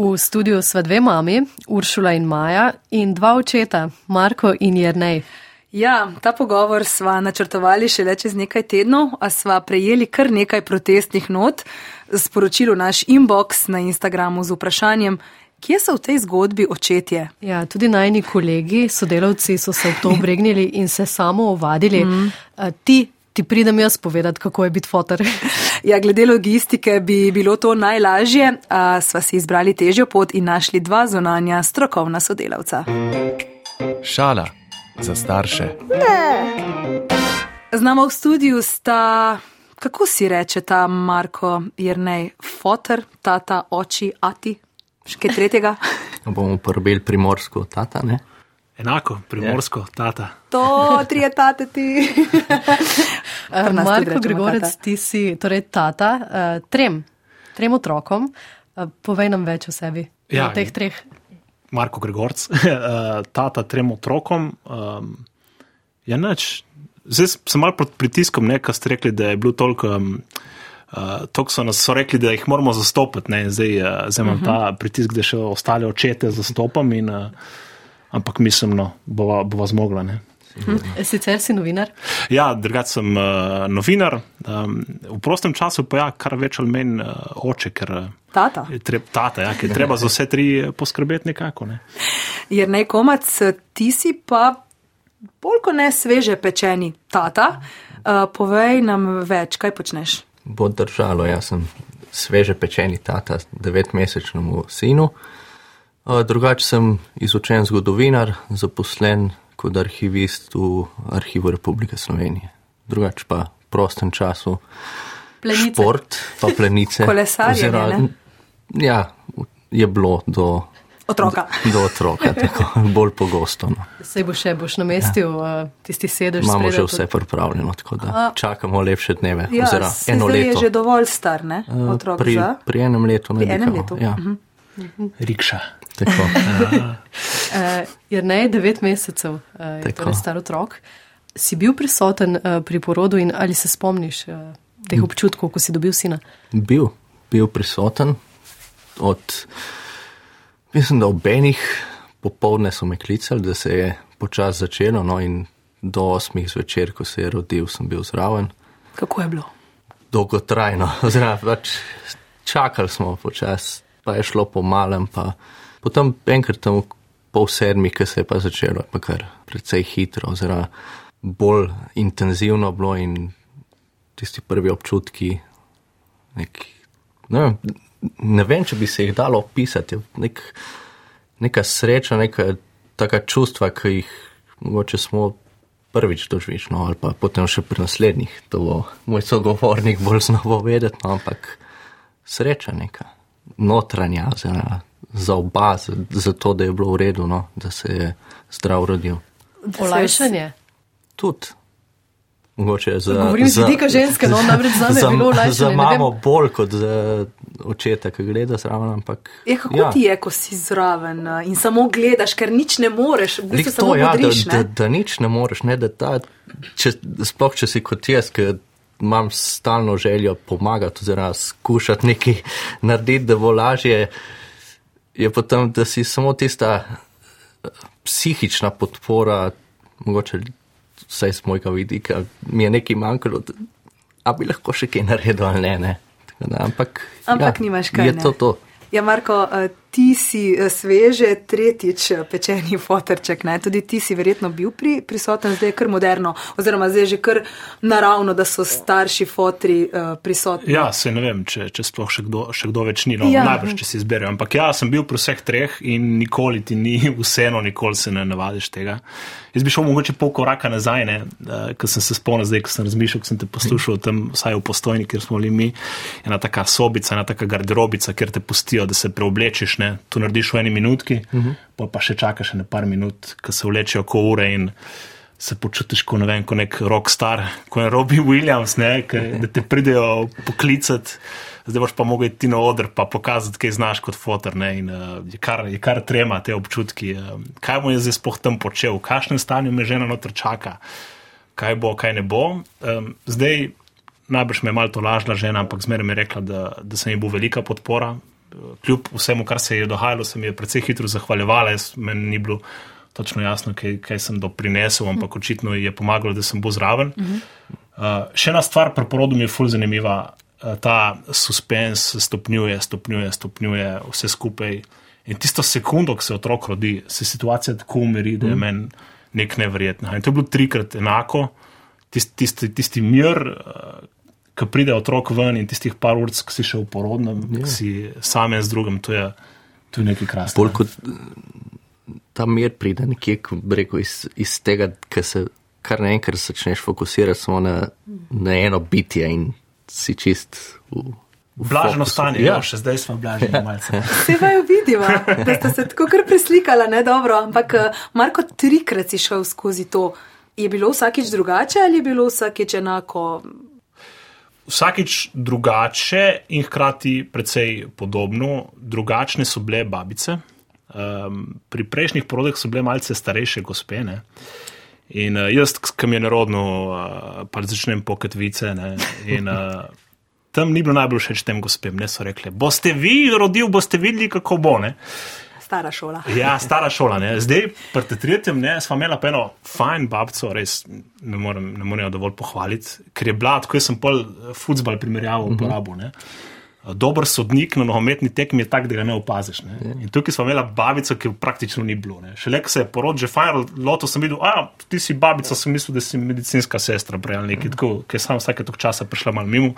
V studiu sva dve mami, Uršula in Maja, in dva očeta, Marko in Jrnej. Ja, ta pogovor sva načrtovali šele čez nekaj tednov, a sva prejeli kar nekaj protestnih not, sporočilo naš inbox na Instagramu z vprašanjem, kje so v tej zgodbi očetje. Ja, tudi najni kolegi, sodelavci so se v to obregnili in se samo ovadili. Mm. Ti, ti pridem jaz povedati, kako je biti fotor. Ja, glede logistike bi bilo to najlažje, a sva si izbrali težjo pot in našli dva zonanja strokovna sodelavca. Šala za starše. Z nama v studiu sta, kako si reče ta Marko Jrnej, fotor, tata, oči, ati, še kaj tretjega? bomo uporabili primorsko tata, ne? Enako, primorsko, tata. To, tri je tate ti. Marko rečemo Gregorec, tata. ti si torej tata uh, trem, trem otrokom. Uh, povej nam več o sebi. Ja, o teh treh. Marko Gregorc, eh, tata trem otrokom. Um, ja, nič. Zdaj sem mal pod pritiskom, nekaj ste rekli, da je bilo toliko. Um, Uh, Tok so nas so rekli, da jih moramo zastopati, ne? zdaj, uh, zdaj imam uh -huh. ta pritisk, da še ostale očete zastopam, in, uh, ampak mislim, no, bova, bova zmogla. Ne? Sicer si novinar. Ja, drugače sem uh, novinar, um, v prostem času pa ja, kar več ali manj uh, oče, ker uh, Tata. je treb, tata, ja, ker je treba za vse tri poskrbeti nekako. Ne? Jrnej komac, ti si pa bolj kot ne sveže pečeni tata. Uh, povej nam več, kaj počneš. Bo držalo, jaz sem sveže pečeni tata devetmesečnemu sinu. Uh, Drugače sem izučen zgodovinar, zaposlen kot arhivist v Arhivu Republike Slovenije. Drugače pa v prostem času Plenice. šport, pa plenice. Kolesarjenje, ne? Ja, je bilo do, Otroka. do otroka, tako bolj pogosto. No. Sej bo še, boš namestil ja. uh, tisti sedež. Imamo že vse pripravljeno, tako da A- čakamo lepše dneve. Ja, oziroma se eno zdaj je leto. že dovolj star, ne? Uh, Otrok pri, za. pri enem letu Pri enem letu, Ja, mhm. Rikša. Tako. Uh, Jrnej, devet mesecev, uh, je torej star otrok. Si bil prisoten uh, pri porodu in ali se spomniš uh, teh občutkov, ko si dobil sina? bil, bil prisoten od, mislim, da ob enih popovdne so me klicali, da se je počasi začelo, no in do osmih zvečer, ko se je rodil, sem bil zraven. Kako je bilo? Dolgotrajno, oziroma pač čakali smo počasi, pa je šlo po malem, pa potem enkrat tam pol sedmih, ki se je pa začelo, pa kar precej hitro, oziroma bolj intenzivno bilo in tisti prvi občutki, nek, ne, ne vem, če bi se jih dalo opisati, nek, neka sreča, neka taka čustva, ki jih mogoče smo prvič doživiš, no, ali pa potem še pri naslednjih, to bo moj sogovornik bolj znova vedeti, no, ampak sreča neka, notranja, oziroma za oba, za, za to, da je bilo v redu, no, da se je zdrav rodil. Olajšanje. Tudi. Mogoče za, Govorim z za, vidika ženske, no, namreč zame je za, bilo olajšanje, Za mamo vem. bolj kot za očeta, ki gleda zraven, ampak. Ja, kako ja. ti je, ko si zraven uh, in samo gledaš, ker nič ne moreš, v bistvu samo ja, da, modriš, da, ne? da nič ne moreš, ne, da ta, če, sploh če si kot jaz, ki imam stalno željo pomagati oziroma skušati nekaj narediti, da bo lažje, je potem, da si samo tista eh, psihična podpora, mogoče vsaj z mojega vidika, mi je nekaj manjkalo, da, a bi lahko še kaj naredil ali ne. ne. Da, ampak Ampak ja, nimaš kaj, Je ne. to to. Ja, Marko, uh, ti si uh, sveže tretjič uh, pečeni fotorček, ne? tudi ti si verjetno bil pri, prisoten, zdaj je kar moderno, oziroma zdaj je že kar naravno, da so starši fotri uh, prisotni. Ja, se ne vem, če, če sploh še kdo, še kdo več ni, no, ja. najbrž, če si izberejo. Ampak ja, sem bil pri vseh treh in nikoli ti ni vseeno, nikoli se ne navadiš tega. Jaz bi šel mogoče pol koraka nazaj, ne, uh, ker sem se spomnil zdaj, ko sem razmišljal, ko sem te poslušal tam, vsaj v postojni, kjer smo bili mi, ena taka sobica, ena taka garderobica, kjer te pustijo, da se preoblečeš, ne, to narediš v eni minutki, uh -huh. pa še čakaš ne par minut, ko se vlečejo ko ure in se počutiš kot ne vem, kot nek rockstar, kot je Robbie Williams, ne, ke, da te pridejo poklicati. Zdaj boš pa mogel iti na oder pa pokazati, kaj znaš kot fotor. Ne, in, uh, je, kar, je kar trema te občutki. Uh, kaj mu je zdaj sploh tam počel, v kakšnem stanju me žena noter čaka, kaj bo, kaj ne bo. Um, zdaj najbrž me je malo to lažna žena, ampak zmeraj mi je rekla, da, da sem ji bo velika podpora. Kljub vsemu, kar se je dogajalo, se mi je precej hitro zahvaljevala. Jaz, meni ni bilo točno jasno, kaj, kaj sem doprinesel, ampak očitno je pomagalo, da sem bil zraven. Uh, še ena stvar pri porodu mi je fulj zanimiva. Uh, ta suspens stopnjuje, stopnjuje, stopnjuje vse skupaj. In tisto sekundo, ko se otrok rodi, se situacija tako umiri, da je mm. meni nek nevrjetno. In to je bilo trikrat enako, tisti, tisti, tisti mir, uh, ko pride otrok ven in tistih par ur, ko si še v porodnem, yeah. ki si sam z drugim, to je, to je nekaj krasnega. Ta mir pride nekje, rekel, iz, iz tega, ker se kar naenkrat začneš fokusirati samo na, na eno bitje in si čist v. Blažno stanje, ja. še zdaj smo blažni ja. malce. Se vaju vidimo, da ste se tako kar preslikala, ne dobro, ampak eh, Marko, trikrat si šel skozi to. Je bilo vsakič drugače ali je bilo vsakič enako? Vsakič drugače in hkrati precej podobno. Drugačne so bile babice. Um, pri prejšnjih porodih so bile malce starejše gospene. In uh, jaz, ki mi je narodno, uh, pa začnem poketvice. In, uh, tam ni bilo najbolj všeč tem gospem, ne so rekli, boste vi rodili, boste videli, kako bo. Ne? Stara šola. Ja, stara šola. Ne? Zdaj, pri tretjem, ne, smo imeli pa eno fajn babco, res ne morem, ne morem dovolj pohvaliti, ker je bila, tako jaz sem pol futbal primerjal v uporabu. Mm -hmm. Dober sodnik na nogometni tekmi je tak, da ga ne opaziš. Ne? Yeah. In tukaj smo imeli babico, ki praktično ni bilo. Šele ko se je porod, že fajn, loto sem videl, a ti si babica, sem mislil, da si medicinska sestra, prej ali nekaj, -hmm. ki je samo vsake tok časa prišla malo mimo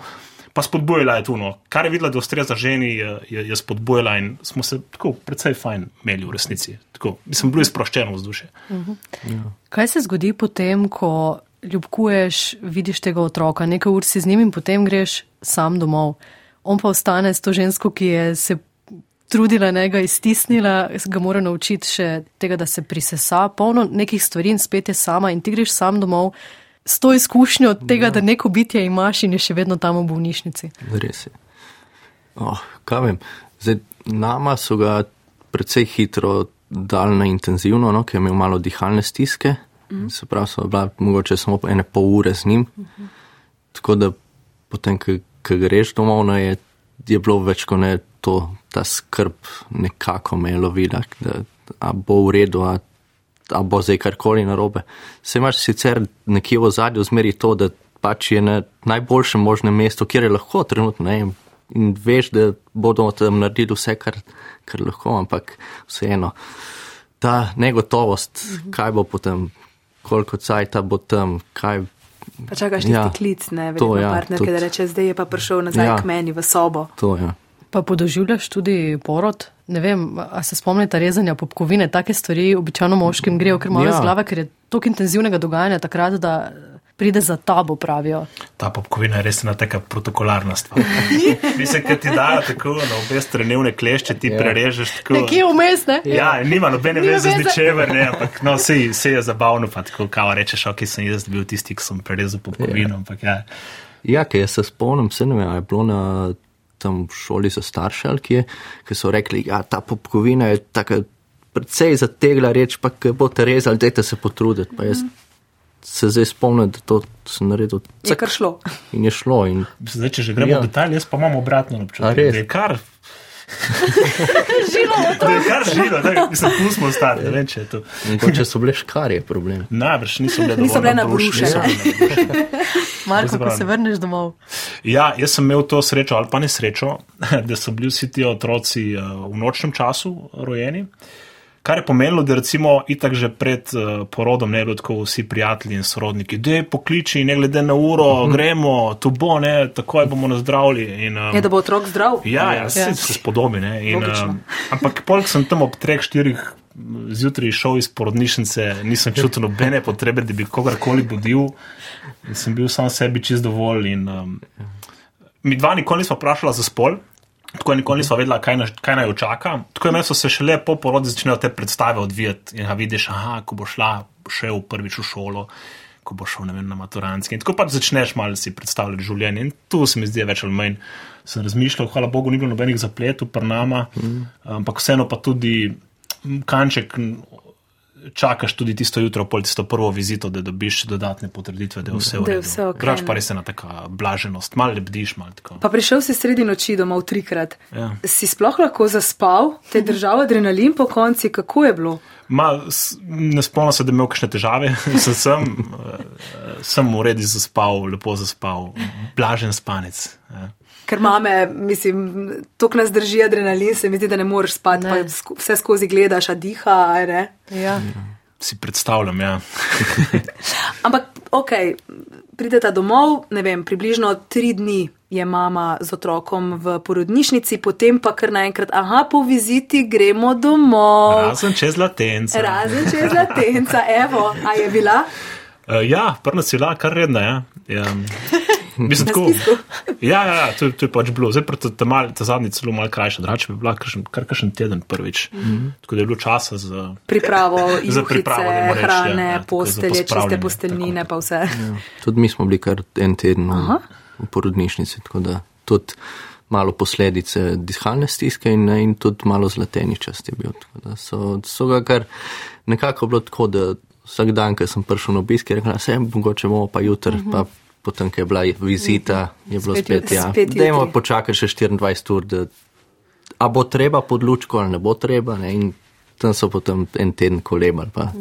pa spodbujala je tuno. Kar je videla, da ustreza ženi, je, je, je spodbujala in smo se tako precej fajn imeli v resnici. Tako, mislim, bilo je sproščeno vzdušje. Uh -huh. ja. Kaj se zgodi potem, ko ljubkuješ, vidiš tega otroka, nekaj ur si z njim in potem greš sam domov? On pa ostane s to žensko, ki je se. Trudila je ga iztisnila, ga mora naučiti še tega, da se prisesa, polno nekih stvari in spet je sama in ti greš sam domov, s to izkušnjo tega, ja. da neko bitje imaš in je še vedno tam v bolnišnici. Res je. Oh, kaj vem, zdaj nama so ga precej hitro dali na intenzivno, no, ker je imel malo dihalne stiske, mm. se pravi, so bila mogoče samo ene pol ure z njim. Mm -hmm. Tako da potem, ko greš domov, no, je, je bilo več kot ne to, ta skrb nekako me je lovila, da bo v redu, a ali bo zdaj karkoli narobe. Se imaš sicer nekje v zadju zmeri to, da pač je na najboljšem možnem mestu, kjer je lahko trenutno ne, in veš, da bodo tam naredili vse, kar, kar lahko, ampak vseeno. Ta negotovost, mhm. kaj bo potem, koliko cajta bo tam, kaj. Pa čakaš ti ja, klic, ne, vedno ja, partnerke, tudi, da reče, zdaj je pa prišel nazaj ja, k meni v sobo. To, ja. Pa podoživljaš tudi porod? Ne vem, a se spomnite rezanja popkovine, take stvari običajno moškim grejo, ker imajo ja. z glave, ker je toliko intenzivnega dogajanja takrat, da pride za tabo, pravijo. Ta popkovina je res ena taka protokolarna stvar. Mislim, da ti dajo tako na obe strani vne klešče, ti ja. prerežeš tako. Nekje vmes, ne? Ja, nima nobene veze z ničemer, ne, ampak no, se, se je zabavno, pa tako kao rečeš, ok, sem jaz bil tisti, ki sem prerezal popkovino, ja. ampak ja. Ja, ker jaz se spomnim, se ne vem, je bilo na tam v šoli za starše, ki, ki so rekli, da ja, ta popkovina je tako precej zategla reč, pa če boste rezali, dajte se potruditi. Pa jaz se zdaj spomnim, da to sem naredil. Je kar šlo. In je šlo. In... Zdaj, če že gremo ja. v detalje, jaz pa imam obratno občutek. To je kar žilo, da mislim, tu smo stari, ne če je to. Če so bile škarje, problem. Najbrž niso bile niso bile na bruše. Marko, ko se vrneš domov. Ja, jaz sem imel to srečo ali pa nesrečo, da so bili vsi ti otroci eh, v nočnem času rojeni. Kar je pomenilo, da recimo itak že pred uh, porodom ne bilo tako vsi prijatelji in sorodniki, da je pokliči, ne glede na uro, mm -hmm. gremo, tu bo, ne, takoj bomo nazdravili. In, um, je, da bo otrok zdrav? Ja, ja, ja. se spodobi. In, um, ampak polk sem tam ob treh, štirih zjutraj šel iz porodnišnice, nisem čutil nobene potrebe, da bi kogarkoli budil. In sem bil sam sebi čist dovolj. In, um, mi dva nikoli nismo vprašali za spol. Tako je nikoli nismo vedeli, kaj, kaj naj očaka. Tako je meni so se šele po porodu začele te predstave odvijati in ga vidiš, aha, ko bo šla še v prvič v šolo, ko bo šel vem, na maturanski. In tako pač začneš malo si predstavljati življenje. In tu se mi zdi več ali manj. Sem razmišljal, hvala Bogu, ni bilo nobenih zapletov pri nama, mm. ampak vseeno pa tudi kanček čakaš tudi tisto jutro, pol tisto prvo vizito, da dobiš dodatne potrditve, da je vse v redu. vse okej, Drugač ne. pa res ena taka blaženost, malo lebdiš, malo tako. Pa prišel si sredi noči domov trikrat. Ja. Si sploh lahko zaspal, te je držal adrenalin po konci, kako je bilo? Ma, s- ne spomnim se, da imel kakšne težave. sem, sem, eh, sem v redu zaspal, lepo zaspal, blažen spanec. Ja. Ker mame, mislim, tok nas drži adrenalin, se mi zdi, da ne moreš spati, Ne. pa sk- vse skozi gledaš, a diha, a ne. Ja. Si predstavljam, ja. Ampak, ok, prideta domov, ne vem, približno tri dni je mama z otrokom v porodnišnici, potem pa kar naenkrat, aha, po viziti gremo domov. Razen čez latence. Razen čez latenca, evo, a je bila? Uh, ja, prna si bila kar redna. Ja. Ja. Mislim, tako, ja, ja, ja to, je- to je pač bilo. Zdaj pa ta, ta, mal, ta zadnji celo malo krajša, drugače bi bila kakšen, kar kakšen teden prvič. Mm -hmm. Tako da je bilo časa za. Pripravo, Za pripravo, juhice, reči, ja, hrane, ja, postelje, čiste posteljnine, tako. pa vse. Ja. Tudi mi smo bili kar en teden v, v porodnišnici, tako da tudi malo posledice dihalne stiske in, in tudi malo zlateničast je bil. Tako da So, so ga kar nekako bilo tako, da vsak dan, ko sem prišel na obisk, je rekla, se mogoče bomo pa jutr, uh -huh. pa potem, ko je bila vizita, je bilo Spet spet, ja, Spet dajmo jutri. počakati še 24 ur, da a bo treba pod lučko ali ne bo treba. Ne? In tam so potem en teden kolebali. Pa.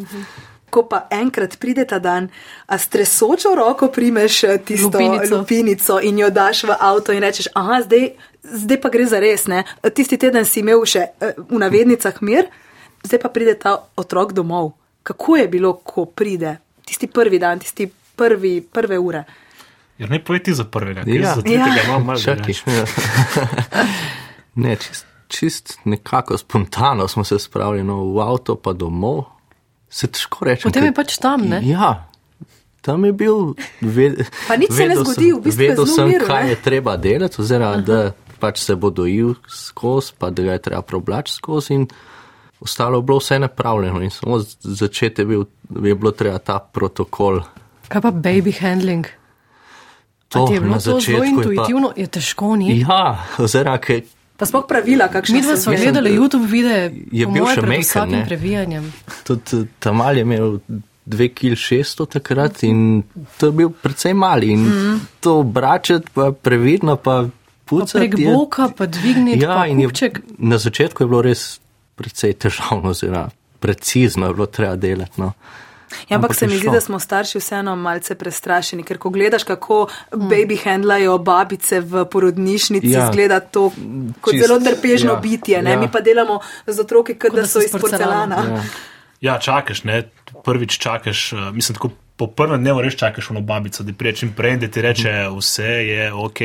Ko pa enkrat pride ta dan, a stresočo roko primeš eh, tisto Lupinico. lupinico in jo daš v avto in rečeš, aha, zdaj, zdaj pa gre za res. Ne? Tisti teden si imel še eh, v navednicah mir, zdaj pa pride ta otrok domov. Kako je bilo, ko pride tisti prvi dan, tisti prvi, prve ure? Ja, ne povedi za prvega, ker Ja. za tretjega Ja. imam malo Čakaj. drugače. ja. ne, čist, čist nekako spontano smo se spravili no, v avto, pa domov. Se težko reče. Potem je pač tam, ne? Ja. Tam je bil, Pa nič se ne zgodi, sem- v bistvu vedel sem, miru, kaj ne? je treba delati, oziroma da pač se bo dojil skozi, pa da ga je treba provlači skozi in ostalo je bilo vse napravljeno in samo začeti je, bil, je bilo treba ta protokol. Kaj pa baby handling? A To ti je bilo na to zelo začetku je pa- intuitivno, je težko ni. Ja, oziroma, Pa sploh pravila, kakšne Mi dva so smo gledali YouTube videe, je bil še previjanjem. Tudi Tamal je imel 2,6 kg takrat in to je bil precej mali. In mm. to obračati, pa previdno, pa Pa pucati. prek je- boka, pa dvigniti, Ja, pa in je, kupček. na začetku je bilo res precej težavno, oziroma precizno je bilo treba delati. No. Ja, ampak Ampak se mi zdi, da smo starši vseeno malce prestrašeni, ker ko gledaš, kako baby handlajo babice v porodnišnici, ja. Zgleda to kot Čist, zelo trpežno ja, bitje. Ne? ja. Mi pa delamo z otroki, kot da so iz porcelana. porcelana. Ja. Ja, čakaš, ne? prvič čakaš, uh, mislim, tako po prvem dnevu res čakaš ono babico, da prije čim prej, da ti reče, vse je ok.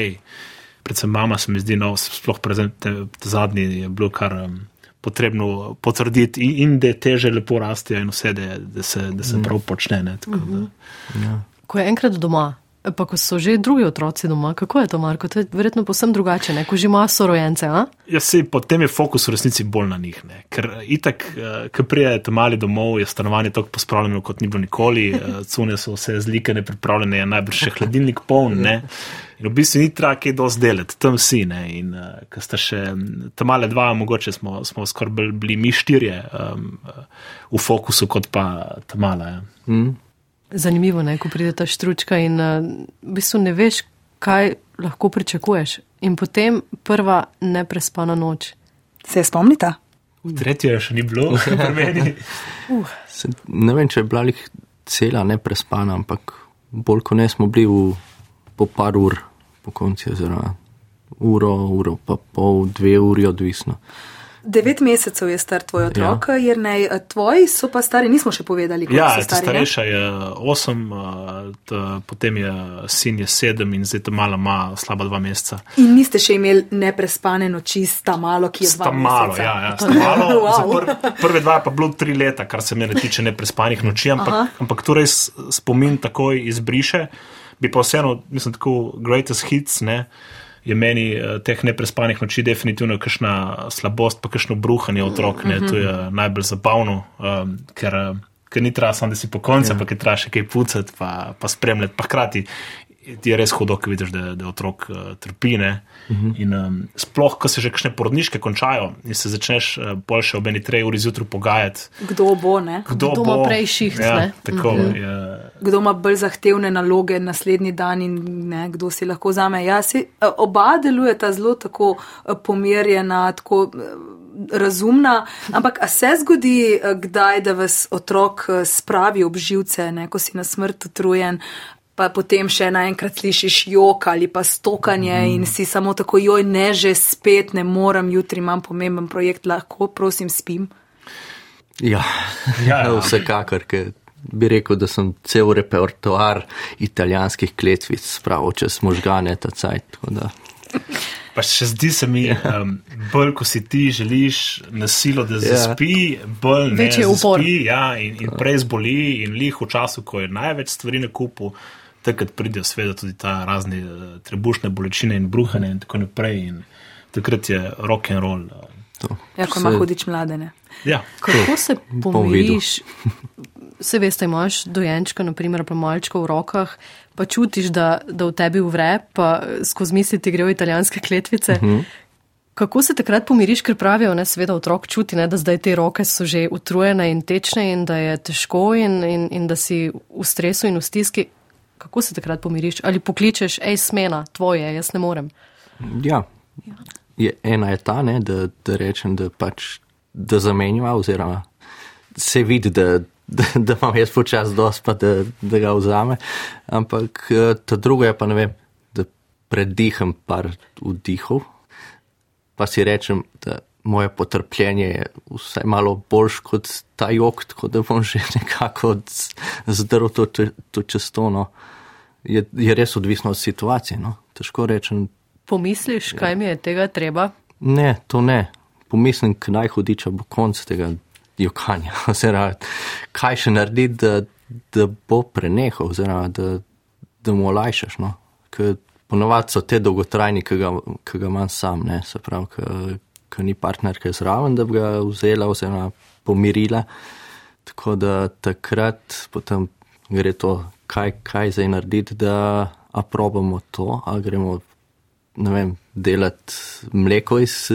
Predvsem mama se mi zdi, no, sploh prezen, te, te zadnji je bilo kar um, potrebno potrditi in, in da je teže lepo rasti in vse, da, da se, da se prav počne. Ne, tako, da. Ko je enkrat doma, pa ko so že drugi otroci doma, kako je to, Marko? To je verjetno posebno drugače, ne? ko že ima sorojence. A? Ja, sej, potem je fokus v resnici bolj na njih. Ne? Ker eh, itak, eh, ko prijete mali domov, je stanovanje tako pospravljeno, kot ni bilo nikoli, eh, cune so vse zlikane, pripravljene, je najbrž še hladilnik poln. Ne? In v bistvu ni treba kaj dosti delati, tam si. Ne? In uh, ko sta še tam male dva, mogoče smo, smo skoraj bili mi štirje um, v fokusu, kot pa ta mala. Ja. Mm. Zanimivo je, ko pride ta štručka in uh, v bistvu ne veš, kaj lahko pričakuješ. In potem prva neprespana noč. Se je spomnite? Tretje še ni bilo, pri meni. Se, ne vem, če je bila jih cela neprespana, ampak bolj kot ne smo bili v, po par ur po konci, oziroma uro, uro, pa pol, dve uri, odvisno. Devet mesecev je star tvoj otrok, ja. jer ne, tvoji so pa stari, nismo še povedali, koliko Ja, so ta stari. ne? starejša je osem, uh, ta, potem je sin je sedem in zdaj ta mala ima slaba dva meseca. In niste še imeli neprespane noči, sta malo, ki je Sta dva malo, meseca. ja, ja, sta malo. Wow. Pr, prve dva pa bilo tri leta, kar se mene tiče neprespanih noči, ampak, ampak to res spomin takoj izbriše. Bi pa vseeno, mislim, tako greatest hits, ne, je meni eh, teh neprespanih noči definitivno kakšna slabost, pa kakšno bruhanje otrok, ne, to je najbolj zabavno, um, ker, eh, ker ni treba samo, da si po koncu, ampak je treba še kaj pucati, pa, pa spremljati, pa hkrati ti je res hudo, ko vidiš, da, da otrok uh, trpi. Uh -huh. in, um, sploh, ko se že kakšne porodniške končajo in se začneš uh, bolj še ob eni trej uri zjutraj pogajati. Kdo bo, ne? Kdo, Kdo bo ima prej šiht, Ja, ne? tako Mhm. je. Kdo ima bolj zahtevne naloge naslednji dan in ne, kdo si lahko vzame. Ja, si, eh, oba delujeta zelo tako eh, pomirjena, tako eh, razumna, ampak a se zgodi eh, kdaj, da vas otrok eh, spravi ob živce, ne, ko si na smrt utrujen. Pa potem še naenkrat slišiš jok ali pa stokanje mm. in si samo tako, joj, ne, že spet ne morem, jutri imam pomemben projekt, lahko, prosim, spim. Ja, Ja, ja. vsekakor, ker bi rekel, da sem cel repertoar italijanskih kletvic spravil čez možgane ta cajt. Pa še zdi se mi, um, bolj ko si ti želiš na silo, da zaspi, bolj ne Večji upor. zaspi, ja, in, in prej zboli, in lih v času, ko je največ stvari na kupu, takrat pridejo sveda tudi ta razne uh, trebušne bolečine in bruhane in tako naprej. In takrat je rock and roll. Uh, to. Ja, ko ima hudič mladene. ja. Kako se pomiriš? Se veste, imaš dojenčka, naprimer, pa malčka v rokah, pa čutiš, da, da v tebi vre, pa skozi misli ti grejo italijanske kletvice. Uh -huh. Kako se takrat pomiriš, ker pravijo, ne, seveda otrok čuti, ne, da zdaj te roke so že utrujene in tečne in da je težko in, in, in da si v stresu in v stiski. Kako se takrat pomiriš? Ali pokličeš, hej, smena, tvoje, jaz ne morem. Ja. Je, ena je ta, ne, da, da rečem, da pač da zamenjava, oziroma se vidi, da, da, da imam jaz počas dost, pa da, da ga vzame. Ampak eh, ta druga je pa ne vem, da prediham par vdihov, pa si rečem, da moje potrpljenje je vsaj malo boljš kot ta jok, tako da bom že nekako zdrl to, to čez to. No. Je, je res odvisno od situacije. No. Težko rečem, Pomisliš, kaj mi je tega treba? Ne, to ne. Pomislim, kdaj hudiča bo konc tega jokanja. Oziroma, kaj še narediti, da, da bo prenehal, oziroma da, da mu olajšaš. No? Ker ponovadi so te dolgotrajni, ki ga, ki ga imam sam, ne? se pravi, ki ni partnerka zraven, da bi ga vzela oziroma pomirila. Tako da takrat potem gre to, kaj, kaj zdaj narediti, da aprobamo to, ali gremo vem, delati mleko iz,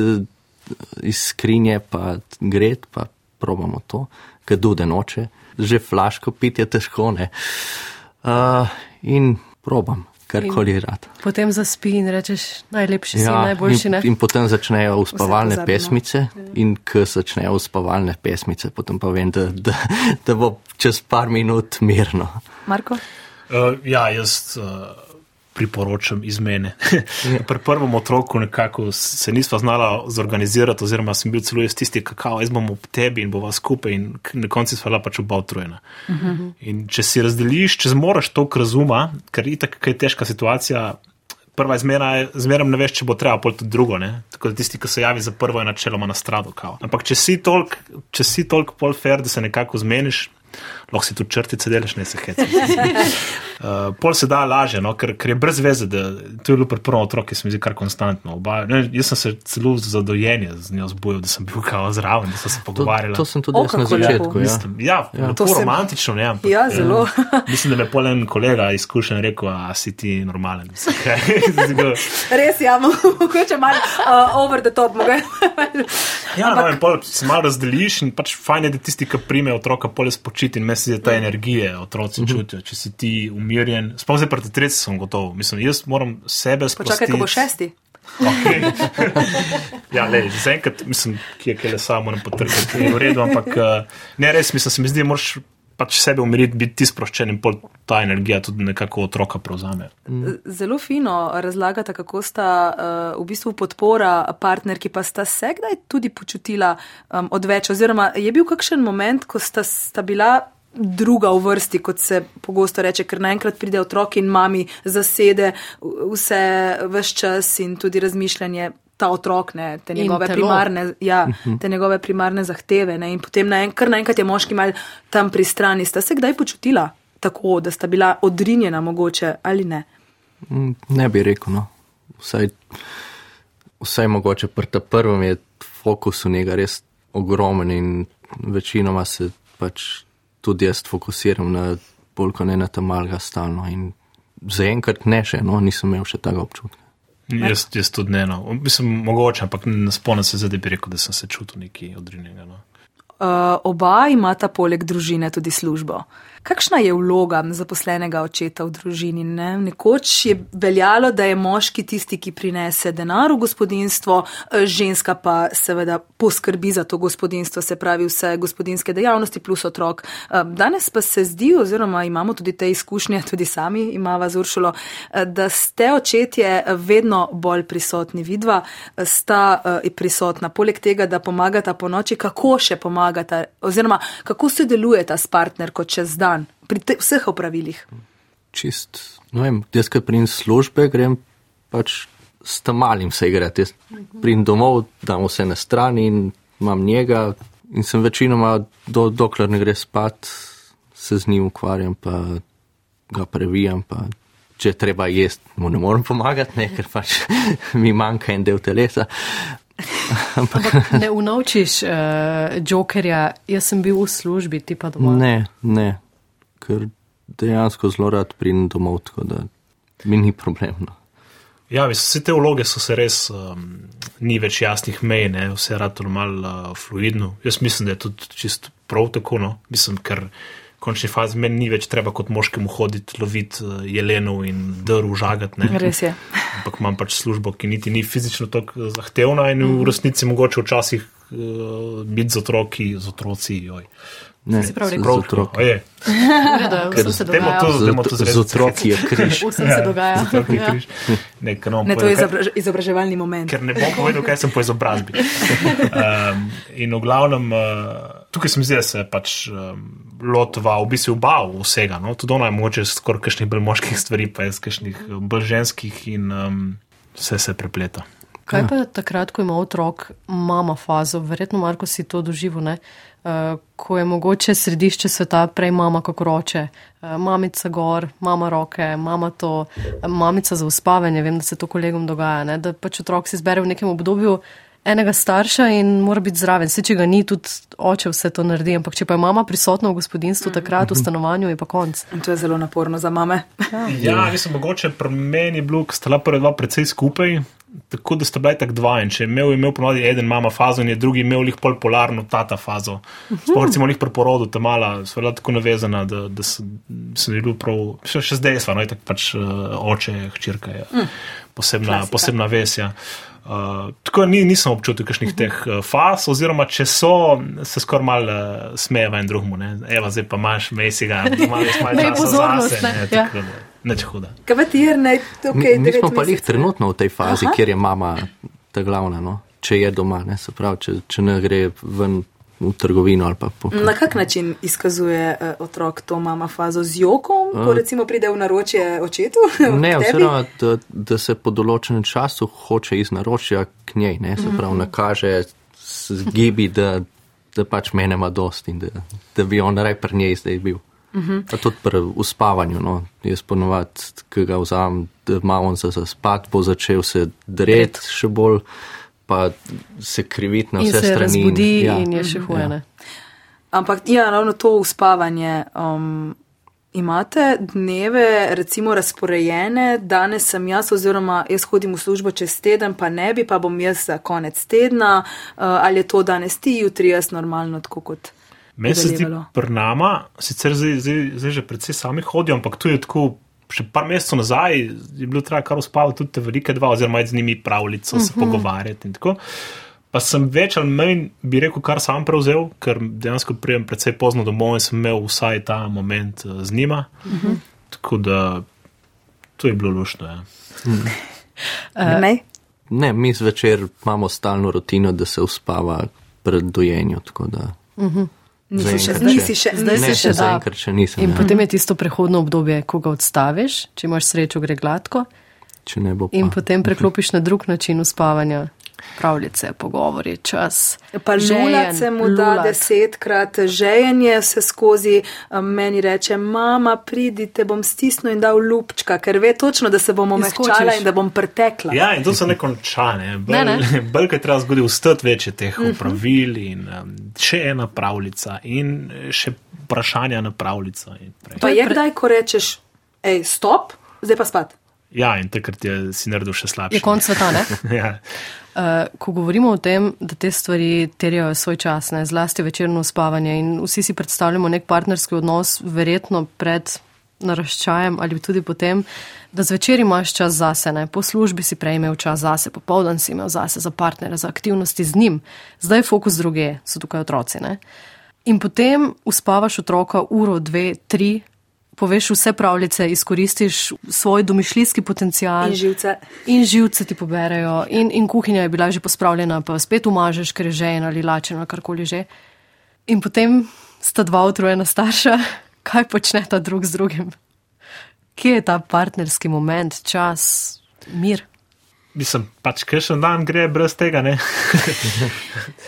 iz skrinje, pa gret, pa probamo to, ker dude noče. Že flaško piti je težko, ne. Uh, in probam, karkoli rad. Potem zaspi in rečeš, najlepši si, najboljši in, ne. in potem začnejo uspavalne pesmice, in ko začnejo uspavalne pesmice, potem pa vem, da, da, da bo čez par minut mirno. Marko? Uh, ja, jaz uh, priporočam izmene. Pri prvem otroku nekako se nisva znala zorganizirati, oziroma sem bil celo jaz tisti, kakao, jaz bom ob tebi in bova skupaj, in na koncu sva bila pač oba utrujena. Uh -huh. In če si razdeliš, če zmoriš toliko razuma, ker itak, kaj je težka situacija. Prva izmena je, zmeraj ne veš, če bo treba, pol tudi drugo. Ne? Tako da tisti, ki se javi za prvo, je načeloma na stradu. Kao. Ampak če si toliko tolk pol fair, da se nekako zmeniš, lahko si tu črtice delaš, ne se heci. Uh, pol se da lažje, no? ker, ker je brez veze, da to je bilo pri prvem otroku, ki se mi zdi kar konstantno. Oba, ne, jaz sem se celo za dojenje z njo zbudil, da sem bil kao zraven, da sem se To, pogovarjal. to sem tudi O, na začetku. Ja. Mislim, ja, ja, To sem- romantično, ne, ampak, Ja, zelo. eh, mislim, da me je pol en kolega izkušen rekel, a si ti normalen. Mislim, Res, ja, mogoče malo uh, over the top. mogoče. Ja, no, in pol se malo razdeliš in pač fajn je, da tisti, ki prime otroka, pol je spočiti in mesi, da ta energije otroci čutijo. Če si ti umirjen, sploh zdaj proti tretji sem gotov. Mislim, jaz moram sebe sprostiti. Počakaj, ko bo šesti. Okay. ja, le, zaenkrat, mislim, ki je kele samo ne potrpeti, je v redu, ampak eh, ne res, mislim, se mi zdi, da moraš pač sebe umiriti, biti ti sproščen in pol ta energija tudi nekako otroka prevzame. Zelo fino razlagate, kako sta uh, v bistvu podpora partnerki, pa sta se kdaj tudi počutila um, odveč. Oziroma, je bil kakšen moment, ko sta, sta bila druga v vrsti, kot se pogosto reče, ker naenkrat pride otrok in mami zasede vse, vse čas in tudi razmišljanje. Ta otrok, ne, te, njegove telo. primarne, ja, te njegove primarne zahteve. Ne, in potem naen, kar naenkrat je moški mal tam pri strani. Sta se kdaj počutila tako, da sta bila odrinjena mogoče ali ne? Mm, Ne bi rekel, no. Vsaj, vsaj mogoče pri prvem je fokus v njega res ogromen in večinoma se pač tudi jaz fokusiram na bolj kot ne na tam malga stalno in zaenkrat ne še, no, nisem imel še tega občutka. Jaz, jaz tudi ne, no. Mislim, mogoče, ampak ne spomnim se zdaj, da bi rekel, da sem se čutil nekaj odrinjenega. No. Uh, oba imata poleg družine tudi službo. Kakšna je vloga zaposlenega očeta v družini? Ne? Nekoč je veljalo, da je moški tisti, ki prinese denar v gospodinstvo, eh, ženska pa seveda poskrbi za to gospodinstvo, se pravi vse gospodinske dejavnosti plus otrok. Eh, danes pa se zdi, oziroma imamo tudi te izkušnje, tudi sami imamo z Uršulo, eh, da ste očetje vedno bolj prisotni. Vidva sta prisotna. Poleg tega, da pomagata po noči, kako še pomagata, oziroma kako sodelujeta s partnerko čez dan pri te, vseh opravilih. Čist, no vem, jaz, ki pridem službe, grem pač s tem malim se igrati. Jaz pridem domov, dam vse na stran in imam njega in sem večinoma, do, dokler ne gre spat, se z njim ukvarjam, pa ga previjam, pa če treba jesti, mu ne morem pomagati, ne, ker pač mi manjka en del telesa. Ampak ne unovčiš uh, jokerja, jaz sem bil v službi, ti pa doma. Ne, ne, ker dejansko zelo rad pridem domov, tako da mi ni problemno. Ja, vse te vloge so se res, um, ni več jasnih mej, ne? vse je rado malo uh, fluidno. Jaz mislim, da je tudi čisto prav tako, no? mislim, ker v končni fazi meni ni več treba kot moškemu hoditi, loviti uh, jelenov in drv žagati. Res je. Ampak imam pač službo, ki niti ni fizično tako zahtevna in v resnici mogoče včasih uh, biti z otroki, z otroci. Joj. Ne, si prav rekel. z otroki. Oje, Ker se dogaja. to- dajmo to Z, z otroki je križ. Vsem se dogaja. z otroki Ja. križ. Ne, ker ne Ne, to je povedal, kaj- izobraž izobraževalni moment. ker ne bom povedal, kaj sem po izobrazbi. Um, in v glavnem, uh, tukaj se mi zdi, da se pač um, loteva v bistvu oba vsega. No? Tudi ona je mogoče skoraj kakšnih bolj moških stvari, pa jaz kakšnih eh, bolj ženskih in um, vse se prepleta. Kaj pa takrat, ko ima otrok mama fazo, verjetno Marko si to doživel, ne? Uh, ko je mogoče središče sveta prej mama kot roče, uh, mamica gor, mama roke, mama to, uh, mamica za uspavanje, vem, da se to kolegom dogaja, ne? da pač otrok si izbere v nekem obdobju enega starša in mora biti zraven. Se, če ga ni, tudi oče vse to naredi, ampak če pa je mama prisotna v gospodinstvu, takrat v stanovanju je pa konc. In to je zelo naporno za mame. Ja, mislim, mogoče pri meni je bilo, ker sta bila prva dva precej skupaj. Tako da sta bila tako dva in če je imel, je imel ponovadi eden mama fazo in je drugi imel jih pol polarno tata fazo. Sploh recimo njih pri porodu, ta mala, sva bila tako navezana, da, da sem, sem bil prav, še, še zdaj sva, no, je tako pač uh, oče, hčerka je posebna, Klasika. posebna vesja. Uh, tako da ni, nisem občutil kakšnih teh uh, faz, oziroma če so, se skoraj malo uh, smejeva en drugmu. ne. Evo, zdaj pa imaš mesiga, imaš malo časa pozornost, zase, ne, ne, ja. tako Nič huda. Kaj pa ti je naj tukaj? Mi, mi smo pa jih trenutno v tej fazi, Aha. kjer je mama ta glavna, no? če je doma, ne? se pravi, če, če ne gre ven v trgovino ali pa po. Na kak način izkazuje uh, otrok to mama fazo z jokom, ko recimo pride v naročje očetu? Ne, oziroma, da, da se po določenem času hoče iz naročja k njej, ne? se pravi, nakaže z gibi, da, da pač mene ima dost in da, da bi on raj pri njej zdaj bil. Pa tudi pri uspavanju, no. jaz ponovadi, ki ga vzamem, da ima on za zaspat, bo začel se dret še bolj, pa se kriviti na In vse se strani. razbudi ja. in je še huje. ne. Ampak ja, ravno to uspavanje. Um, imate dneve, recimo, razporejene, danes sem jaz, oziroma jaz hodim v službo čez teden, pa ne bi, pa bom jaz za konec tedna, uh, ali je to danes ti, jutri jaz normalno, tako kot. Meni se zdi, pri nama, sicer zdaj, zdaj, zdaj že predvsej sami hodijo, ampak tu je tako. Še par mesecev nazaj je bilo treba kar uspavati tudi te velike dva, oziroma z njimi pravljico, se pogovarjati in tako. Pa sem več ali manj, bi rekel, kar sam prevzel, ker dejansko prijem predvsej pozno domov in sem imel vsaj ta moment eh, z njima. Tako da to je bilo lušno. Ja. Uh, ne? Ne, mi zvečer imamo stalno rutino, da se uspava pred dojenjem. tako da- Nisi še, nisi še, Zdaj Ne, še da. zaenkrat še nisem. In ja. potem je tisto prehodno obdobje, ko ga odstaviš, če imaš srečo, gre gladko, Če ne bo in potem preklopiš na drug način uspavanja. Pravljice, pogovori, čas. Pa žulja se mu da lulat. desetkrat, žejenje vse skozi, um, meni reče, mama, pridi, te bom stisnil in dal lupčka, ker ve točno, da se bomo Izskočiš. mehčala in da bom pretekla. Ja, in to se ne konča. Ne. Bolj je treba zgoditi vstati več je teh upravil in um, še ena pravljica in še vprašanja na pravljico. Pa je kdaj, ko rečeš, hej, stop, zdaj pa spat. Ja, in takrat je si naredil še slabše. Je konc sveta, ne? ja. Uh, ko govorimo o tem, da te stvari terjajo svoj čas, ne, zlasti večerno spavanje in vsi si predstavljamo nek partnerski odnos, verjetno pred naraščajem ali tudi potem, da zvečer imaš čas zase, ne, po službi si prej imel čas zase, popoldan si imel zase za partnere, za aktivnosti z njim, zdaj je fokus druge, so tukaj otroci. Ne. In potem uspavaš otroka uro, dve, tri, poveš vse pravljice, izkoristiš svoj domišljijski potencial. In živce. In živce ti poberejo, in, in kuhinja je bila že pospravljena, pa spet umažeš, ker je že ena ali lačena, karkoli že. In potem sta dva utrujena starša, kaj počneta drug z drugim. Kje je ta partnerski moment, čas, mir? Mislim, pač kaj še dan gre brez tega, ne?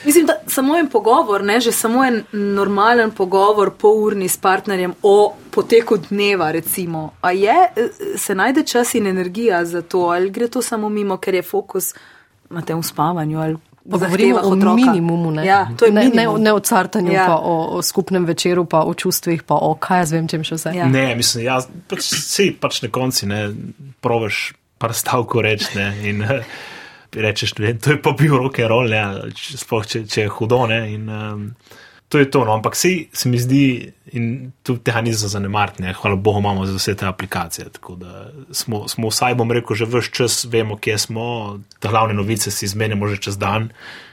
Mislim, da samo en pogovor, ne, že samo en normalen pogovor, polurni s partnerjem o poteku dneva, recimo. A je, se najde čas in energija za to, ali gre to samo mimo, ker je fokus na tem spavanju ali Pa govorimo o otroka. minimumu, ne, Ja, to je ne, ne, minimum. ne o cartanju, Ja. ja. pa o, o skupnem večeru, pa o čustvih, pa o kaj jaz vem, čem še vse. Ja. Ne, mislim, ja, pač, si pač na konci ne provaš par stavkov reči ne, in rečeš, ne, to je pa bil roke roll, sploh če, če je hudo. Ne, in, um, to je to, no, ampak si, se mi zdi, in tu tega ni za zanemariti, ne, hvala Bogu imamo za vse te aplikacije, tako da smo, smo vsaj, bom rekel, že vse čas vemo, kje smo, te glavne novice si izmenjamo že čez dan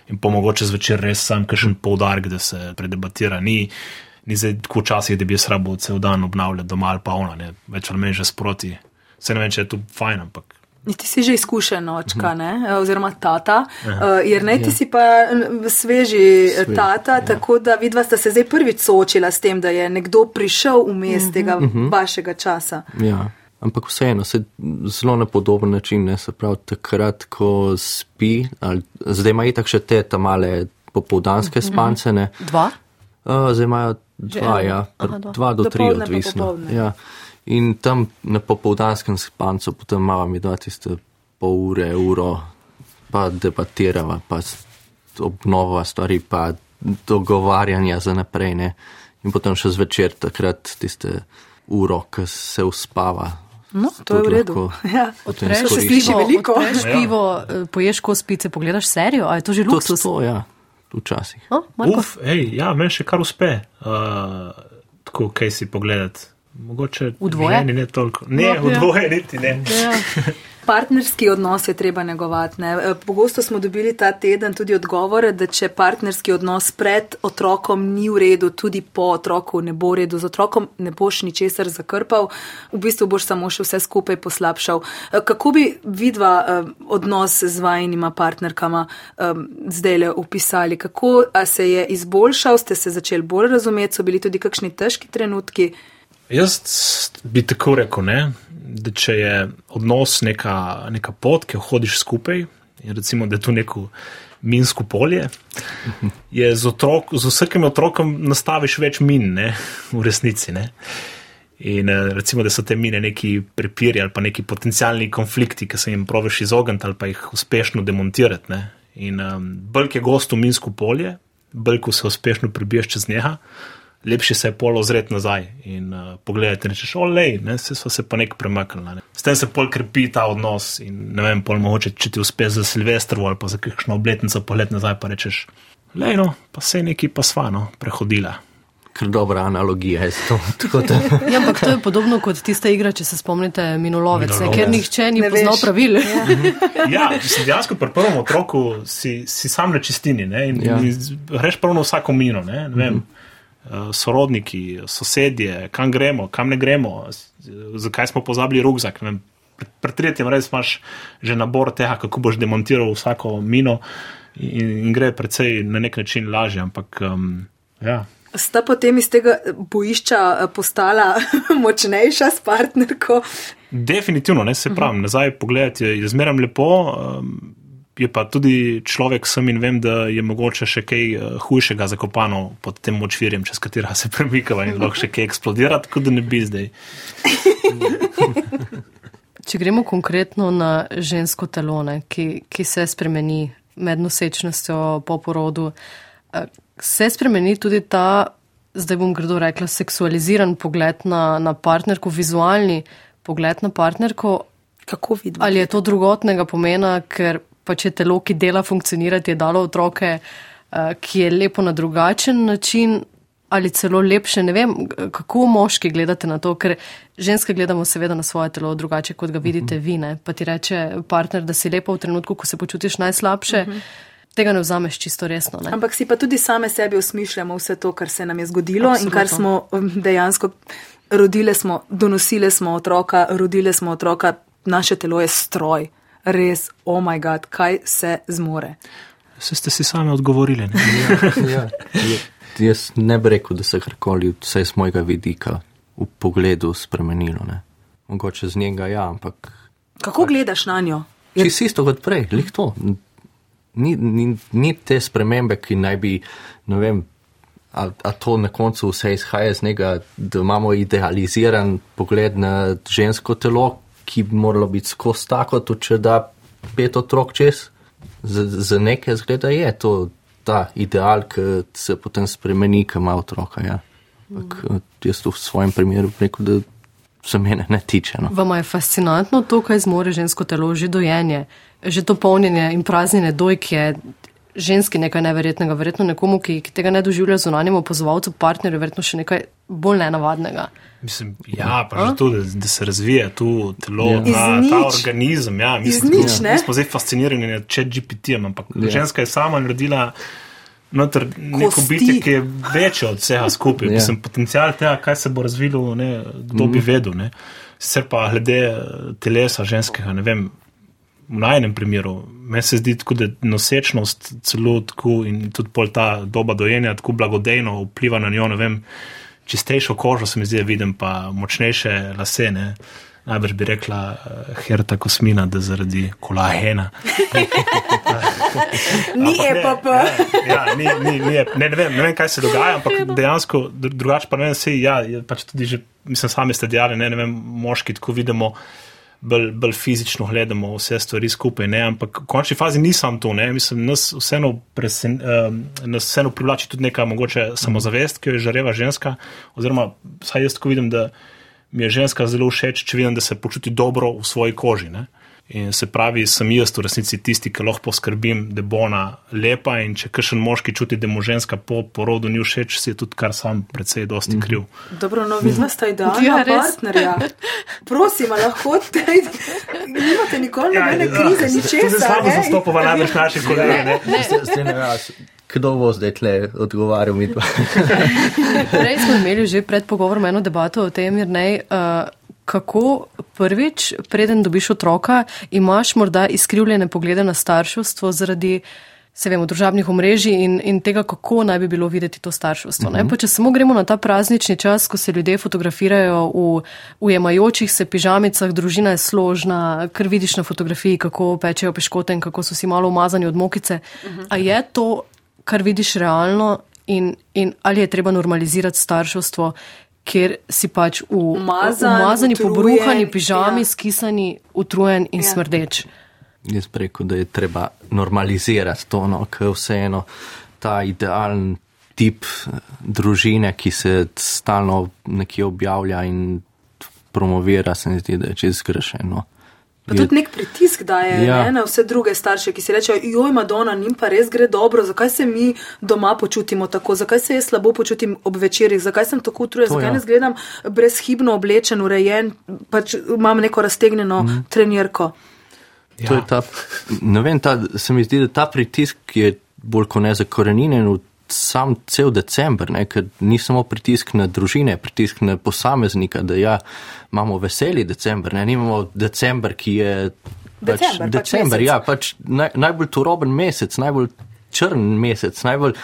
in pa mogoče zvečer res sam kakšen poudarek, da se predebatira. Ni, ni zdaj tako včasih, da bi jaz rabo cel dan obnavljal doma ali pa ona, ne, več ali manj že sproti. Se ne vem, če je to fajn, ampak. Ti si že izkušen očka, ne? oziroma tata, uh, jer ne ti si pa n- sveži Svež, tata, ja. tako da vidva sta se zdaj prvič soočila s tem, da je nekdo prišel vmes tega vašega časa. Ja. Ampak vseeno, se zelo na podoben način, ne se pravi, takrat, ko spi, ali, zdaj ima itak še te ta male popoldanske spance, ne. Dva? Uh, zdaj imajo dva, ja, Aha, dva. dva do tri, Dopoldne pa odvisno. Ja. In tam na popoldanskem spancu potem imamo mi dva tiste pol ure, uro, pa debatirava, pa obnova stvari, pa dogovarjanja za naprej, ne. In potem še zvečer takrat tiste uro, ki se uspava. No, to je v redu. Ja. Odpreš sliši veliko. Odpreš Ja. pivo, eh, poješ kos pice, pogledaš serijo, a je to že To, luksus? to, ja, včasih. O, Marko? Uf, hej, ja, meni še kar uspe. Uh, tako, kaj si pogledati. Mogoče V dvoje? ženi ne toliko. Ne, No, v ja. dvoje niti ne. Ja. Partnerski odnos je treba negovati. Ne? E, Pogosto smo dobili ta teden tudi odgovore, da če partnerski odnos pred otrokom ni v redu, tudi po otroku ne bo v redu, z otrokom ne boš ničesar zakrpal, v bistvu boš samo še vse skupaj poslabšal. E, Kako bi vidva e, odnos z vajnima partnerkama zdaj le upisali? Kako se je izboljšal, ste se začeli bolj razumeti, so bili tudi kakšni težki trenutki? Jaz bi tako rekel, ne, da če je odnos neka, neka pot, ki jo hodiš skupaj, in recimo, da je to neko minsko polje, je z, otrok, z vsakim otrokom nastaviš več min, ne, v resnici. Ne. In eh, recimo, da so te mine neki prepiri ali pa neki potencijalni konflikti, ki se jim probiš izogniti ali pa jih uspešno demontirati. Ne. In um, bolj je gosto minsko polje, bolj ko se uspešno prebiješ čez njega, lepše se je pol ozret nazaj in uh, pogledati in rečeš, olej, ne, se smo se pa nek premaknili. Ne. S tem se pol krepi ta odnos in ne vem, pol mogoče, če ti uspe za Silvestrovo ali pa za kakšno obletnico polet nazaj, pa rečeš, lej no, pa se je neki pa svano prehodila. Ker dobra analogija je to. Tako da, Ja, ampak to je podobno kot tista igra, če se spomnite, minulovec, ne, Minulovec. ker nihče ni Ne poznal veš. pravil. Ja, mislim, dejansko pri prvem otroku si, si sam na čistini ne, in, Ja. ja. in greš prav na vsako mino. Ne, ne vem, uh, sorodniki, sosedje, kam gremo, kam ne gremo, zakaj smo pozabili rugzak. Pri, tretjem res imaš že nabor tega, kako boš demontiral vsako mino in, in gre precej na nek način lažje. Ampak um, ja. Sta potem iz tega bojišča eh, postala močnejša s partnerko? Definitivno, ne se pravim, nazaj pogledati je zmeraj lepo. Um, je pa tudi človek sem in vem, da je mogoče še kaj uh, hujšega zakopano pod tem močvirjem, čez katerega se premikava in lahko še kaj eksplodira, tako da ne bi zdaj. Če gremo konkretno na žensko telo, ne, ki, ki se spremeni med nosečnostjo po porodu, eh, se spremeni tudi ta, zdaj bom grdo rekla, seksualiziran pogled na, na partnerko, vizualni pogled na partnerko, Kako vidimo? ali je to drugotnega pomena, ker pač je telo, ki dela funkcionirati, je dalo otroke, eh, ki je lepo na drugačen način. Ali celo lepše, ne vem, kako moški gledate na to, ker ženske gledamo seveda na svoje telo drugače, kot ga vidite vi. Ne? Pa ti reče partner, da si lepa v trenutku, ko se počutiš najslabše, tega ne vzameš čisto resno. Ne? Ampak si pa tudi same sebi osmišljamo vse to, kar se nam je zgodilo Absolutno. in kar smo um, dejansko rodile, smo, donosile smo otroka, rodile smo otroka, naše telo je stroj. Res, oh moj bog, kaj se zmore. Se ste si sami odgovorili. Ne? ja. Je- Jaz ne bi rekel, da se je karkoli, vsaj z mojega vidika, v pogledu spremenilo. Ne. Mogoče z njega ja, ampak Kako gledaš na njo? Je- čisto isto kot prej, lik to. Ni, ni, ni te spremembe, ki naj bi, ne vem, a, a to na koncu vse izhaja iz njega, da imamo idealiziran pogled na žensko telo, ki bi moralo biti skozi tako, tudi če da pet otrok čez. Za, za neke zgleda je to ta ideal, ki se potem spremeni, ki ima otroka. Ja. Ampak eh, jaz v svojem primeru rekel, da se mene ne tiče. No. Vama je fascinantno to, kaj zmore žensko telo, že dojenje, že to polnjenje in praznjenje dojk je ženski nekaj neverjetnega, verjetno nekomu, ki, ki tega ne doživlja zunanjemu opozovalcu, partnerju, verjetno še nekaj bolj nenavadnega. Mislim, ja, pa že to, da, da se razvija tu telo, Ja. ta, ta organizem. Ja, mislim, nič, ne? Mi smo zdaj fascinirani nad chat GPT-jem, ampak Ja. ja. ženska je sama naredila noter neko bitje, ki je večje od vsega skupaj. Ja. Ja. Mislim, potencial tega, kaj se bo razvilo, ne, kdo Mhm. bi vedel. Ne. Sicer pa glede eh, telesa ženskega, ne vem. V najnem primeru, meni se zdi tako, da nosečnost celo tako in tudi pol ta doba dojenja tako blagodejno vpliva na njo, ne vem, čistejšo kožo se mi zdi, vidim pa močnejše lase, ne. Najbrž bi rekla uh, Herta Kosmina, da zaradi kolahena. Ni EPP. Ja, ja, ni, ni, ni, ep- ne, ne, vem, ne vem, kaj se dogaja, ampak dejansko dru- drugače pa ne vem, sej, ja, pač tudi že, mislim, sami ste dejali, ne, ne vem, moški tako vidimo. Bolj, bolj fizično gledamo vse stvari skupaj, ne? ampak v končni fazi nisem to. Ne? Mislim, nas vseeno, presen, um, nas vseeno privlači tudi neka mogoče samozavest, ki jo je žareva ženska. Oziroma, vsaj jaz tako vidim, da mi je ženska zelo všeč, če vidim, da se počuti dobro v svoji koži. Ne? In se pravi, sem jaz v resnici tisti, ki lahko poskrbim, da bo ona lepa. In če kakšen moški čuti, da mu ženska po porodu ni všeč, si je tudi kar sam precej dosti kriv. Dobro, no, vidno sta idealna Ja, ja, partnerja. Prosim, a lahko te, nimate nikoli Ja, nobene krize, ničesar. Slabo ej. zastopava največ naših kolegov. ne. Kdo bo zdaj tle odgovarjal mi dva? Prej smo imeli že pred pogovorom eno debato o tem, Jrnej, uh, kako prvič, preden dobiš otroka, imaš morda izkrivljene poglede na starševstvo zaradi. Se vemo, družabnih omrežij in, in tega, kako naj bi bilo videti to starševstvo. Uh -huh. Pa če samo gremo na ta praznični čas, ko se ljudje fotografirajo v ujemajočih se pižamicah, družina je složna, ker vidiš na fotografiji, kako pečejo peškote in kako so si malo umazani od mokice. Uh -huh. A je to, kar vidiš realno in, in ali je treba normalizirati starševstvo, kjer si pač v Umazan, umazani, utrujen, pobruhani pižami, ja. ja. skisani, utrujen in Ja. ja. smrdeč. Jaz bi rekel, da je treba normalizirati to, no, ker vseeno ta idealen tip eh, družine, ki se stalno nekje objavlja in promovira, se mi zdi, da je čez zgrešeno. No. Pa tudi nek pritisk daje Ja. ja. ne, na vse druge starše, ki si rečejo, joj, Madonna, njim pa res gre dobro, zakaj se mi doma počutimo tako, zakaj se jaz slabo počutim ob večerjih, zakaj sem tako utrujen, zakaj ja. ne zgledam brezhibno oblečen, urejen, pač imam neko raztegnjeno mm. trenirko. To je ta, ne vem, ta, se mi zdi, da ta pritisk je bolj kot ne zakorenjen v sam cel december, ne, ker ni samo pritisk na družine, pritisk na posameznika, da ja, imamo veseli december, ne, nimamo december, ki je pač, December, pač december mesec. ja, pač naj, najbolj turoben mesec, najbolj črn mesec, najbolj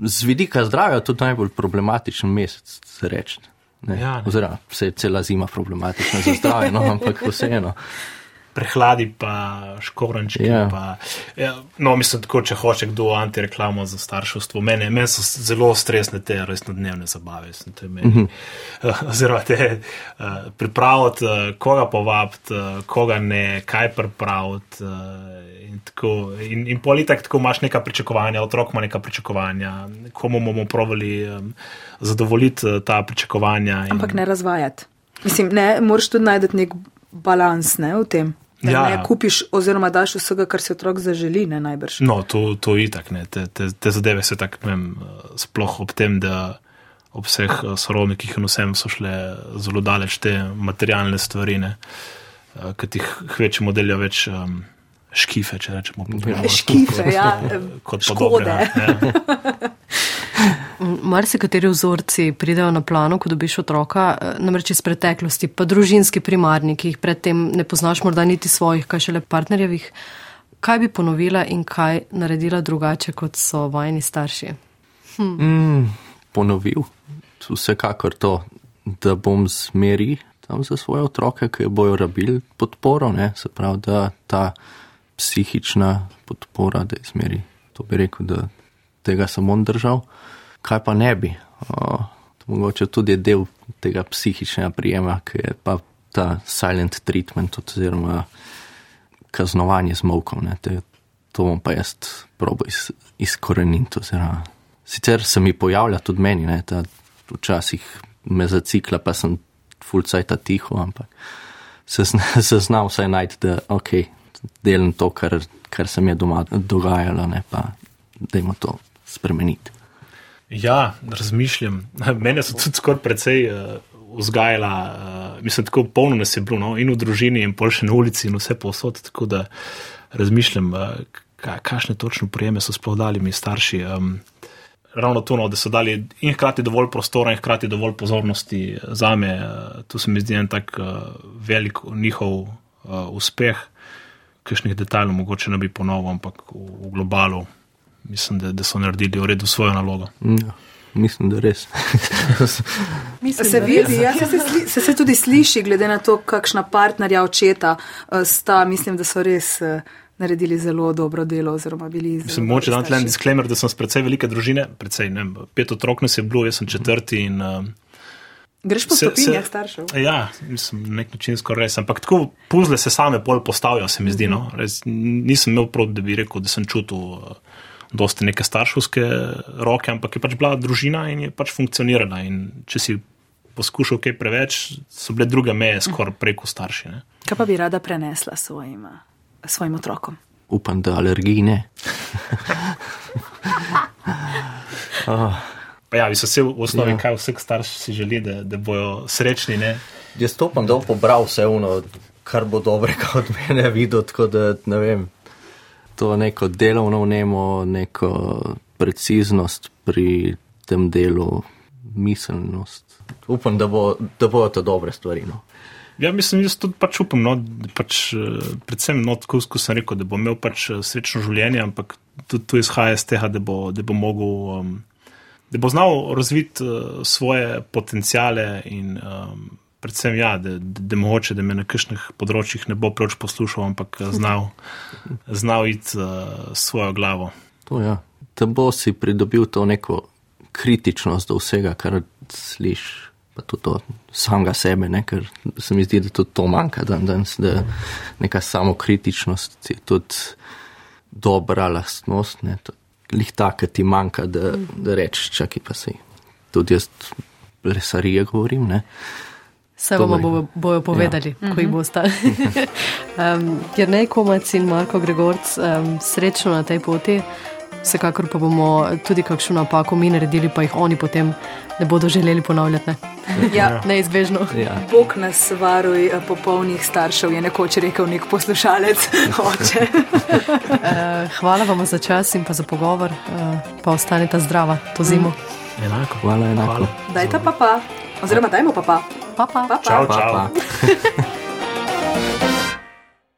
z vidika zdravja tudi najbolj problematičen mesec, se reči. Ne. Ja, ne. Oziroma, vse je cela zima problematična za zdravje, no, ampak vseeno. prehladi, pa škorančki. Ja. Pa, ja, no, mislim, tako, če hoče kdo antireklamo za starševstvo. Mene, meni so zelo stresne te resnodnevne zabave. Mislim, to je meni. Mhm. Oziroma, te uh, pripraviti, uh, koga povabiti, uh, koga ne, kaj pripraviti. Uh, in tako, in, in politik tako imaš neka pričakovanja, otrok ima neka pričakovanja, komu bomo provali um, zadovoljiti uh, ta pričakovanja. In, Ampak ne razvajati. Mislim, ne, moraš tudi najti nek balans ne, v tem. Da Ja, ne ja. kupiš oziroma daš vsega, kar si otrok zaželi, ne najbrž. No, to, to je itak. ne. Te, te, te zadeve se tako, ne vem, eh, sploh ob tem, da ob vseh eh, sorodnikih in vsem so šle zelo daleč te materialne stvari, ne, eh, ki ti hvečemo delijo več um, škife, če rečemo. po domače. Škife, ja, Kot škode. podobnega. Ja. Marsikateri vzorci pridejo na plano, ko dobiš otroka, eh, namreč iz preteklosti, pa družinski primarni, ki jih predtem ne poznaš, morda niti svojih, kaj šele partnerjevih. Kaj bi ponovila in kaj naredila drugače, kot so vajni starši? Mm, ponovil, vsekakor to, da bom zmeri tam za svoje otroke, ki bojo rabili podporo, ne? se pravi, da ta psihična podpora, da je zmeri, to bi rekel, da tega sem on držal, kaj pa ne bi. O, to mogoče tudi je del tega psihičnega prijema, ki je pa ta silent treatment oziroma kaznovanje z molkom. ne, te- To bom pa jaz probo iz, izkoreniniti. oziroma- Sicer se mi pojavlja tudi meni, ne, da včasih me zacikla, pa sem fulcajta tiho, ampak se, zna, se znam vsaj najti, da ok, delam to, kar, kar se mi je doma dogajalo, ne pa dajmo to spremeniti. Ja, razmišljam. Mene so tudi skoraj precej uh, vzgajala, uh, mislim, tako polno nas je bilo, no? in v družini, in pol še na ulici, in vse povsod. Tako da razmišljam, uh, ka, kakšne točno prijeme so sploh dali mi starši. Um, ravno to, no, da so dali in hkrati dovolj prostora, in hkrati dovolj pozornosti za me. Uh, to se mi zdi en tak uh, velik njihov uh, uspeh. Kakšnih detajlov mogoče ne bi ponovil, ampak v, v globalu mislim, da, da so naredili v redu svojo nalogo. Ja, mislim, da res. Mislim, Se vidi, ja, se, se, se, se tudi sliši, glede na to, kakšna partnerja očeta eh, sta, mislim, da so res eh, naredili zelo dobro delo. oziroma bili zelo Mislim, moče dati en disclaimer, da sem z precej velike družine, precej, ne, vem, pet otrok nas je bilo, jaz sem četrti in. Uh, Greš po stopinjah staršev. Ja, mislim, na nek način skoraj res. Ampak tako puzle se same bolj postavijo, se mi zdi. No. Res, nisem imel prav, da bi rekel, da sem čutil uh, dosti neke starševske roke, ampak je pač bila družina in je pač funkcionirala. In če si poskušal kaj preveč, so bile druge meje skoraj preko starši. Ne. Kaj pa bi rada prenesla svojim, svojim otrokom? Upam, da alergij ne. Pa ja, bi se vse v osnovi, Ja. kaj vsak starš si želi, da, da bojo srečni. Ne. Jaz to upam, da bom pobral vse ono, kar bo dobrega od mene videl, tako da ne vem. To neko delovno vnemo, neko preciznost pri tem delu, miselnost. Upam, da, bo, da bojo to dobre stvari. No. Ja, mislim, jaz tudi pač upam, no, pač, eh, predvsem, no, tako kot sem rekel, da bo imel pač eh, srečno življenje, ampak tudi to izhaja iz tega, da bo, da bo mogel, um, da bo znal razviti uh, svoje potencijale in um, predvsem, ja, da, da, da mogoče, da me na kakšnih področjih ne bo preveč poslušal, ampak eh, znal, znal iti uh, svojo glavo. To, ja. Da bo si pridobil to neko kritičnost do vsega, kar slišiš, pa tudi do samega sebe, ne? ker se mi zdi, da tudi to manjka dan danes, da neka samokritičnost je tudi dobra lastnost, ne? Lih ta, ki ti manjka, da, da rečeš, čakaj pa si. Tudi jaz lesarije govorim, ne. Vse vam bo- bo, bojo povedali, ja. ko jih bo ostali. um, Ker ne komac in Marko Gregorc, um, srečno na tej poti. Vsekakor pa bomo tudi kakšno napako mi naredili, pa jih oni potem ne bodo želeli ponavljati. Ne? Ja, Neizbežno. Ja. Bog nas varuj eh, popolnih staršev, je nekoč rekel nek poslušalec oče. Uh, hvala vam za čas in pa za pogovor, uh, pa ostanite zdrava to zimo. Enako. Hvala, enako. Hvala. Dajte pa pa, oziroma dajmo pa pa. Pa, pa. pa, pa. Čau, Pa, čau. pa.